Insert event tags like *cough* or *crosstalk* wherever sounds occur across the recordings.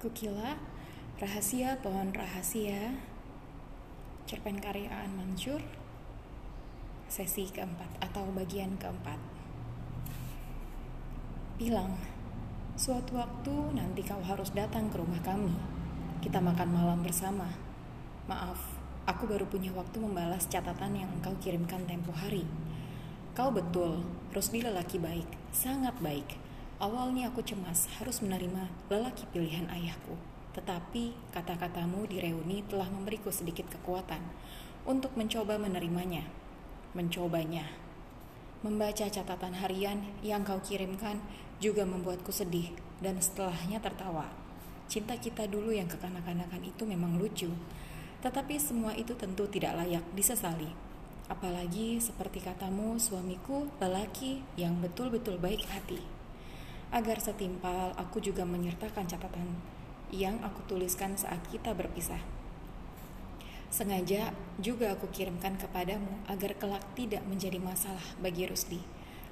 Kukila, Rahasia Pohon Rahasia, cerpen karya Aan Mansur, sesi keempat atau bagian keempat. Bilang, suatu waktu nanti kau harus datang ke rumah kami. Kita makan malam bersama. Maaf, aku baru punya waktu membalas catatan yang engkau kirimkan tempo hari. Kau betul, Rusdi lelaki baik, sangat baik Awalnya aku cemas harus menerima lelaki pilihan ayahku, tetapi kata-katamu di reuni telah memberiku sedikit kekuatan untuk mencoba menerimanya, mencobanya. Membaca catatan harian yang kau kirimkan juga membuatku sedih dan setelahnya tertawa. Cinta kita dulu yang kekanak-kanakan itu memang lucu, tetapi semua itu tentu tidak layak disesali. Apalagi seperti katamu, suamiku lelaki yang betul-betul baik hati. Agar setimpal, aku juga menyertakan catatan yang aku tuliskan saat kita berpisah. Sengaja juga aku kirimkan kepadamu agar kelak tidak menjadi masalah bagi Rusdi.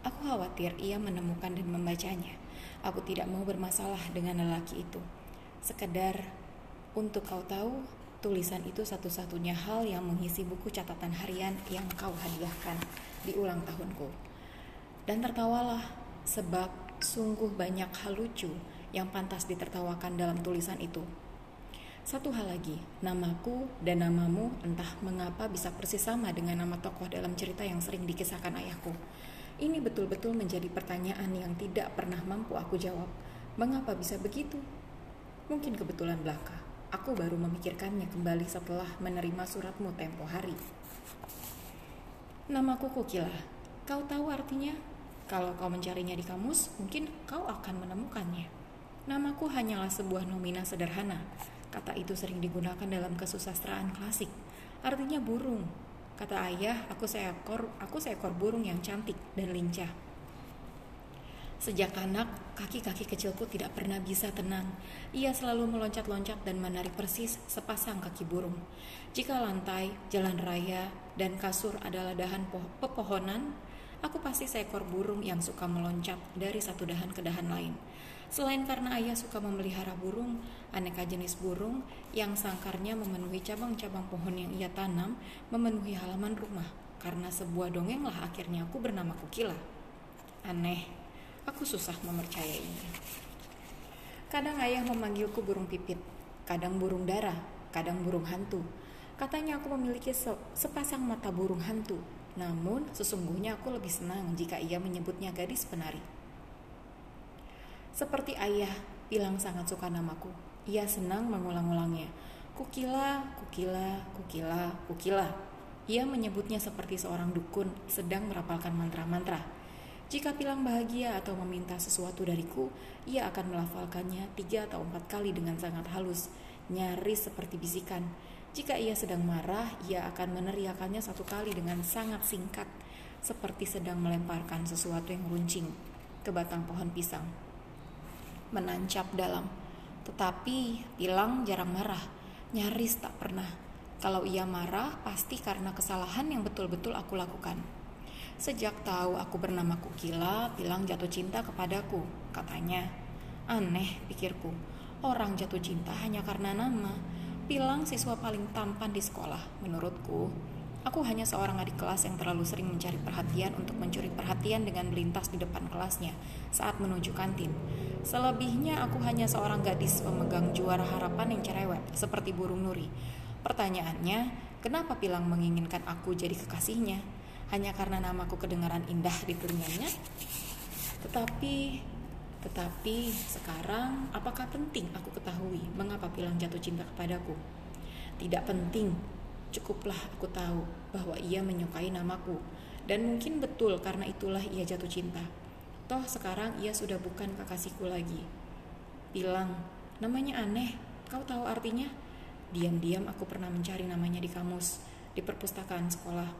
Aku khawatir ia menemukan dan membacanya. Aku tidak mau bermasalah dengan lelaki itu. Sekedar untuk kau tahu, tulisan itu satu-satunya hal yang mengisi buku catatan harian yang kau hadiahkan di ulang tahunku. Dan tertawalah sebab Sungguh banyak hal lucu yang pantas ditertawakan dalam tulisan itu. Satu hal lagi, namaku dan namamu entah mengapa bisa persis sama dengan nama tokoh dalam cerita yang sering dikisahkan ayahku. Ini betul-betul menjadi pertanyaan yang tidak pernah mampu aku jawab. Mengapa bisa begitu? Mungkin kebetulan belaka. Aku baru memikirkannya kembali setelah menerima suratmu tempo hari. Namaku Kukila. Kau tahu artinya? Kalau kau mencarinya di kamus, mungkin kau akan menemukannya. Namaku hanyalah sebuah nomina sederhana. Kata itu sering digunakan dalam kesusastraan klasik. Artinya burung. Kata ayah, aku seekor, aku seekor burung yang cantik dan lincah. Sejak anak, kaki-kaki kecilku tidak pernah bisa tenang. Ia selalu meloncat-loncat dan menarik persis sepasang kaki burung. Jika lantai, jalan raya, dan kasur adalah dahan pepohonan, Aku pasti seekor burung yang suka meloncat dari satu dahan ke dahan lain. Selain karena ayah suka memelihara burung, aneka jenis burung yang sangkarnya memenuhi cabang-cabang pohon yang ia tanam memenuhi halaman rumah. Karena sebuah dongenglah akhirnya aku bernama Kukila. Aneh, aku susah mempercayainya. Kadang ayah memanggilku burung pipit, kadang burung dara, kadang burung hantu. Katanya aku memiliki sepasang mata burung hantu namun, sesungguhnya aku lebih senang jika ia menyebutnya gadis penari. Seperti ayah, bilang sangat suka namaku. Ia senang mengulang-ulangnya. Kukila, kukila, kukila, kukila. Ia menyebutnya seperti seorang dukun sedang merapalkan mantra-mantra. Jika Pilang bahagia atau meminta sesuatu dariku, ia akan melafalkannya tiga atau empat kali dengan sangat halus, nyaris seperti bisikan. Jika ia sedang marah, ia akan meneriakannya satu kali dengan sangat singkat, seperti sedang melemparkan sesuatu yang runcing ke batang pohon pisang. Menancap dalam, tetapi Pilang jarang marah, nyaris tak pernah. Kalau ia marah, pasti karena kesalahan yang betul-betul aku lakukan. Sejak tahu aku bernama Kukila, Pilang jatuh cinta kepadaku, katanya. Aneh, pikirku. Orang jatuh cinta hanya karena nama Pilang siswa paling tampan di sekolah, menurutku. Aku hanya seorang adik kelas yang terlalu sering mencari perhatian untuk mencuri perhatian dengan melintas di depan kelasnya saat menuju kantin. Selebihnya aku hanya seorang gadis pemegang juara harapan yang cerewet, seperti burung nuri. Pertanyaannya, kenapa Pilang menginginkan aku jadi kekasihnya? Hanya karena namaku kedengaran indah di telinganya? Tetapi tetapi sekarang, apakah penting aku ketahui mengapa Pilang jatuh cinta kepadaku? Tidak penting, cukuplah aku tahu bahwa ia menyukai namaku, dan mungkin betul karena itulah ia jatuh cinta. Toh sekarang ia sudah bukan kekasihku lagi. Pilang, namanya aneh, kau tahu artinya? Diam-diam aku pernah mencari namanya di kamus, di perpustakaan sekolah.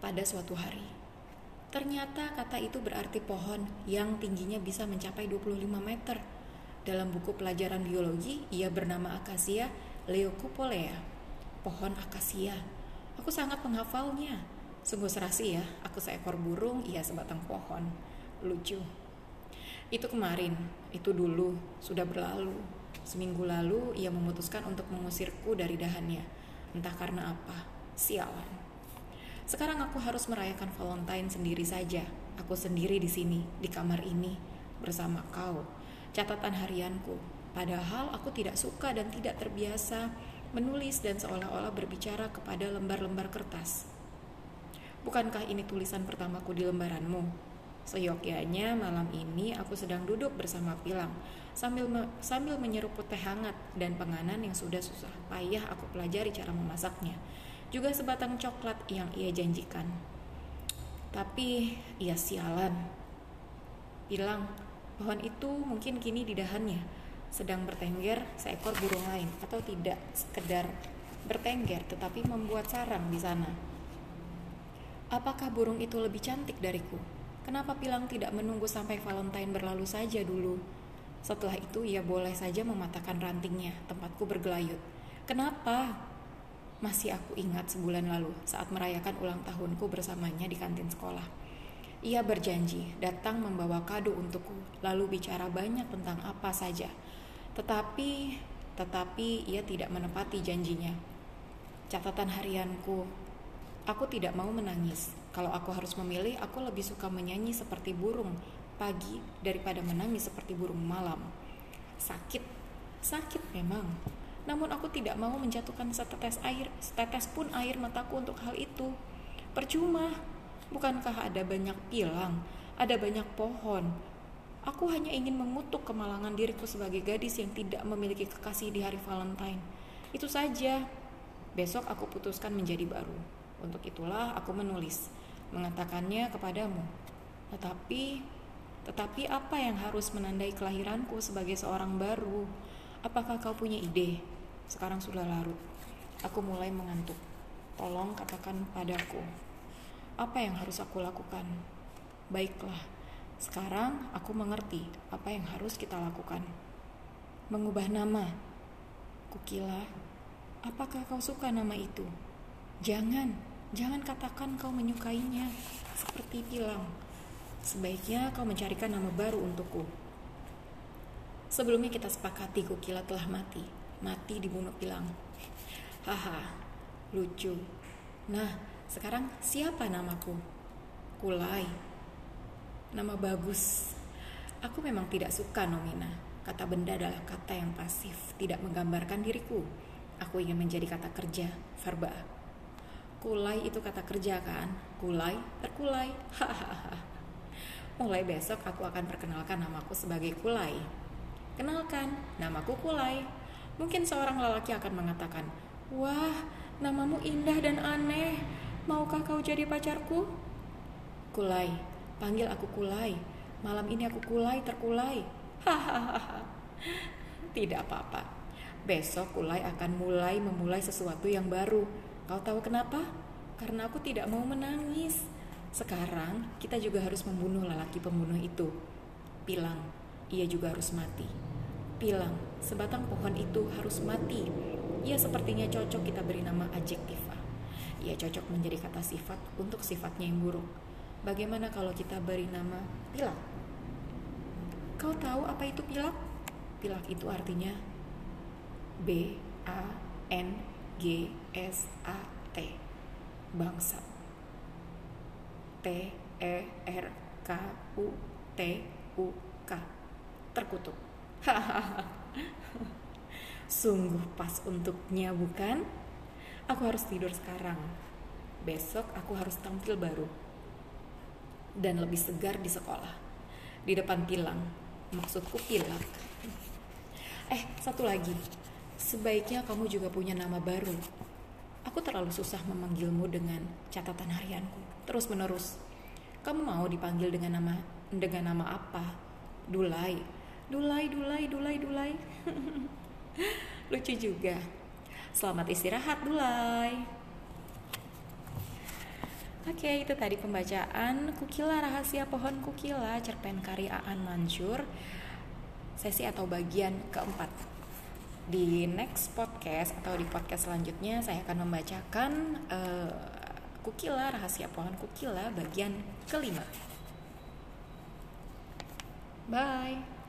Pada suatu hari, Ternyata kata itu berarti pohon yang tingginya bisa mencapai 25 meter. Dalam buku pelajaran biologi, ia bernama akasia Leucopolea, pohon akasia. Aku sangat menghafalnya. Sungguh serasi ya, aku seekor burung, ia sebatang pohon. Lucu. Itu kemarin, itu dulu, sudah berlalu. Seminggu lalu ia memutuskan untuk mengusirku dari dahannya. Entah karena apa, sialan. Sekarang aku harus merayakan Valentine sendiri saja. Aku sendiri di sini, di kamar ini, bersama kau. Catatan harianku. Padahal aku tidak suka dan tidak terbiasa menulis dan seolah-olah berbicara kepada lembar-lembar kertas. Bukankah ini tulisan pertamaku di lembaranmu? Seyogyanya malam ini aku sedang duduk bersama Pilang sambil me sambil menyeruput teh hangat dan penganan yang sudah susah payah aku pelajari cara memasaknya. Juga sebatang coklat yang ia janjikan. Tapi ia sialan. Pilang, pohon itu mungkin kini di dahannya sedang bertengger seekor burung lain atau tidak sekedar bertengger tetapi membuat sarang di sana. Apakah burung itu lebih cantik dariku? Kenapa Pilang tidak menunggu sampai Valentine berlalu saja dulu? Setelah itu ia boleh saja mematahkan rantingnya, tempatku bergelayut. Kenapa? Masih aku ingat sebulan lalu saat merayakan ulang tahunku bersamanya di kantin sekolah. Ia berjanji datang membawa kado untukku, lalu bicara banyak tentang apa saja. Tetapi, tetapi ia tidak menepati janjinya. Catatan harianku, aku tidak mau menangis. Kalau aku harus memilih, aku lebih suka menyanyi seperti burung pagi daripada menangis seperti burung malam. Sakit, sakit memang. Namun aku tidak mau menjatuhkan setetes air, setetes pun air mataku untuk hal itu. Percuma. Bukankah ada banyak pilang, ada banyak pohon. Aku hanya ingin mengutuk kemalangan diriku sebagai gadis yang tidak memiliki kekasih di hari Valentine. Itu saja. Besok aku putuskan menjadi baru. Untuk itulah aku menulis mengatakannya kepadamu. Tetapi, tetapi apa yang harus menandai kelahiranku sebagai seorang baru? Apakah kau punya ide? Sekarang sudah larut. Aku mulai mengantuk. Tolong katakan padaku, apa yang harus aku lakukan? Baiklah, sekarang aku mengerti apa yang harus kita lakukan. Mengubah nama. Kukila, apakah kau suka nama itu? Jangan, Jangan katakan kau menyukainya, seperti bilang. Sebaiknya kau mencarikan nama baru untukku. Sebelumnya kita sepakati Kukila telah mati. Mati dibunuh Pilang. Haha, lucu. Nah, sekarang siapa namaku? Kulai. Nama bagus. Aku memang tidak suka nomina. Kata benda adalah kata yang pasif, tidak menggambarkan diriku. Aku ingin menjadi kata kerja, verba. Kulai itu kata kerja kan? Kulai, terkulai. Hahaha. Mulai besok aku akan perkenalkan namaku sebagai Kulai. Kenalkan, namaku Kulai. Mungkin seorang lelaki akan mengatakan, Wah, namamu indah dan aneh. Maukah kau jadi pacarku? Kulai, panggil aku Kulai. Malam ini aku Kulai terkulai. Hahaha. Tidak apa-apa. Besok Kulai akan mulai memulai sesuatu yang baru Kau tahu kenapa? Karena aku tidak mau menangis. Sekarang kita juga harus membunuh lelaki pembunuh itu. Pilang, ia juga harus mati. Pilang, sebatang pohon itu harus mati. Ia sepertinya cocok kita beri nama adjektiva. Ia cocok menjadi kata sifat untuk sifatnya yang buruk. Bagaimana kalau kita beri nama pilak? Kau tahu apa itu pilak? Pilak itu artinya B A N G S A T bangsa T E R K U T U K terkutuk *laughs* sungguh pas untuknya bukan aku harus tidur sekarang besok aku harus tampil baru dan lebih segar di sekolah di depan pilang maksudku pilak eh satu lagi Sebaiknya kamu juga punya nama baru. Aku terlalu susah memanggilmu dengan catatan harianku. Terus menerus. Kamu mau dipanggil dengan nama dengan nama apa? Dulai. Dulai, Dulai, Dulai, Dulai. *laughs* Lucu juga. Selamat istirahat, Dulai. Oke, itu tadi pembacaan Kukila Rahasia Pohon Kukila cerpen karya Aan Mansur sesi atau bagian keempat di next podcast atau di podcast selanjutnya saya akan membacakan uh, Kukila rahasia pohon Kukila bagian kelima. Bye.